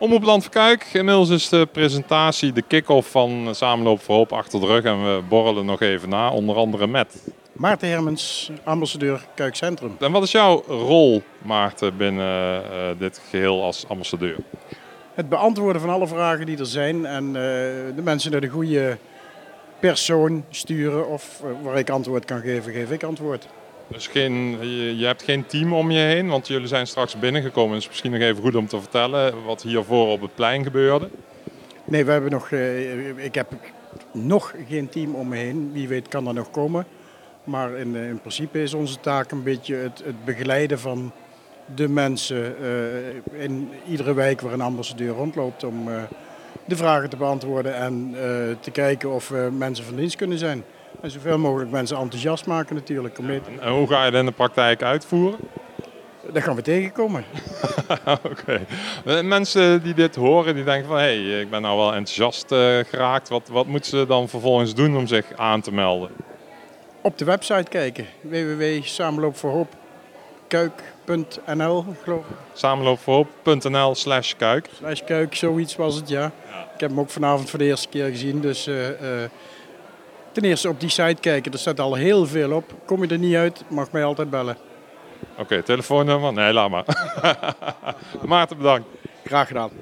Omroep Land van Kuik. Inmiddels is de presentatie, de kick-off van Samenloop voor Hoop achter de rug. En we borrelen nog even na, onder andere met. Maarten Hermens, ambassadeur Kuik Centrum. En wat is jouw rol, Maarten, binnen eh, dit geheel als ambassadeur? Het beantwoorden van alle vragen die er zijn en eh, de mensen naar de goede persoon sturen of eh, waar ik antwoord kan geven, geef ik antwoord. Dus geen, je, hebt geen team om je heen, want jullie zijn straks binnengekomen. Dus misschien nog even goed om te vertellen wat hiervoor op het plein gebeurde. Nee, we hebben nog, eh, ik heb nog geen team om me heen. Wie weet kan er nog komen. Maar in, eh, in principe is onze taak een beetje het, het begeleiden van de mensen eh, in iedere wijk waar een ambassadeur rondloopt om de vragen te beantwoorden en te kijken of we mensen van dienst kunnen zijn. En zoveel mogelijk mensen enthousiast maken natuurlijk. Om mee te- En hoe ga je dat in de praktijk uitvoeren? Dat gaan we tegenkomen. Oké. Eh, Mensen die dit horen, die denken van hé, hey, ik ben nou wel enthousiast eh, geraakt. Wat, wat moeten ze dan vervolgens doen om zich aan te melden? Op de website kijken. www.samenloopvoorhoopkuik.nl geloof ik. Samenloopvoorhoop.nl slash kuik. Slash kuik, zoiets was het ja. Ik heb hem ook vanavond voor de eerste keer gezien. Dus eh, ten eerste op die site kijken. Er staat al heel veel op. Kom je er niet uit, mag mij altijd bellen. Oké, telefoonnummer? Nee, laat maar. Maarten, bedankt. Graag gedaan.